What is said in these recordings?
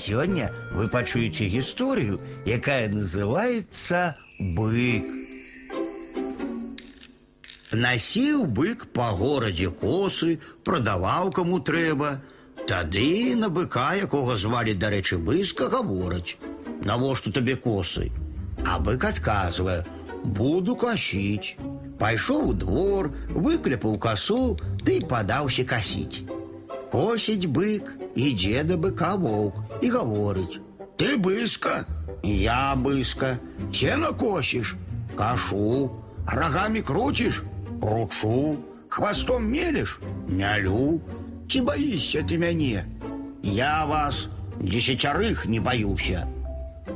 Сёння вы пачуеце гісторыю, якая называется бык. Насіў бык па горадзе косы, прадаваў каму трэба. Тады на быка, якога звалі, дарэчы, быска гавораць: « Навошта табе косы? А бык адказвае: « Буду касіць. Пайшоў у двор, выкляпаў касу, ды і падаўся касіць. Косіць бык, ідзе да быка воўк і гаворыць: « Ты быска, я быска, сена косіш, кашу, рагамі круціш, кручу, хвастом мелеш, мялю. Ці баішся ты мяне? Я вас дзесяцярых не баюся.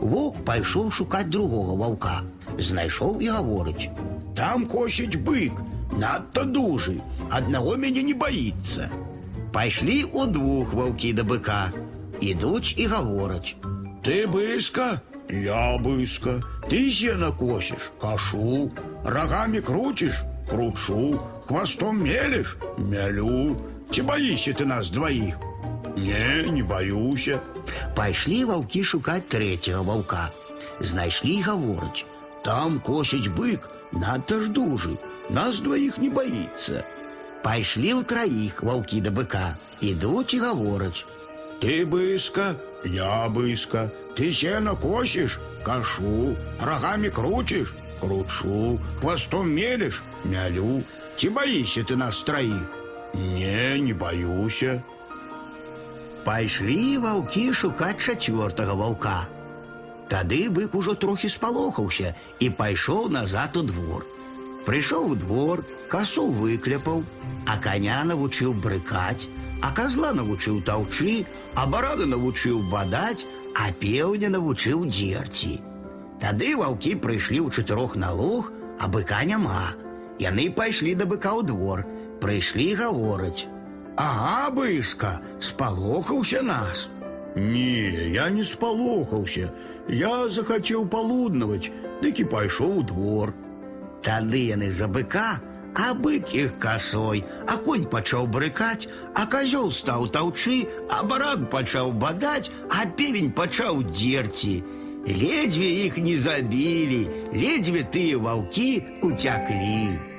Воўк пайшоў шукаць другога ваўка. Знайшоў і гаворыць: « Там косіць бык, надта дужы, аднаго мяне не баіцца. Пайшлі удвух ваўкі да быка. Ідуць і гавораць: « Ты быска, я быска, ты сена косіш, кашу, рагамі круціш, кручу, хвастом мелеш, мялю. Ці баішся ты нас дваіх? Не, не баюся. Пайшлі ваўкі шукаць трэцяга ваўка. Знайшлі і гавораць: « Там косіць бык, надта ж дужы, нас дваіх не баіцца. Пайшлі ў траіх ваўкі да быка, ідуць і гавораць: « Ты быска, я быска, ты сена косіш, кашу, рагамі круціш, кручу, хвастом мелеш, мялю. Ці баішся ты нас траіх? Не, не баюся. Пайшлі ваўкі шукаць чацвёртага ваўка. Тады бык ужо трохі спалохаўся і пайшоў назад у двор. Прыйшоў у двор, касу выкляпаў, а каня навучыў брыкаць, а казла навучыў таўчы, а барана навучыў бадаць, а пеўня навучыў дзерці. Тады ваўкі прыйшлі ў чатырох на луг, а быка няма. Яны пайшлі да быка ў двор, прыйшлі і гавораць: « Ага, быска, спалохаўся нас. Не, я не спалохаўся. Я захацеў палуднаваць, дык і пайшоў у двор. Тады яны за быка, а бык іх касой, а конь пачаў брыкаць, а казёл стаў таўчы, а баран пачаў бадаць, а певень пачаў дзерці. Ледзьве іх не забілі, ледзьве тыя ваўкі уцяклі.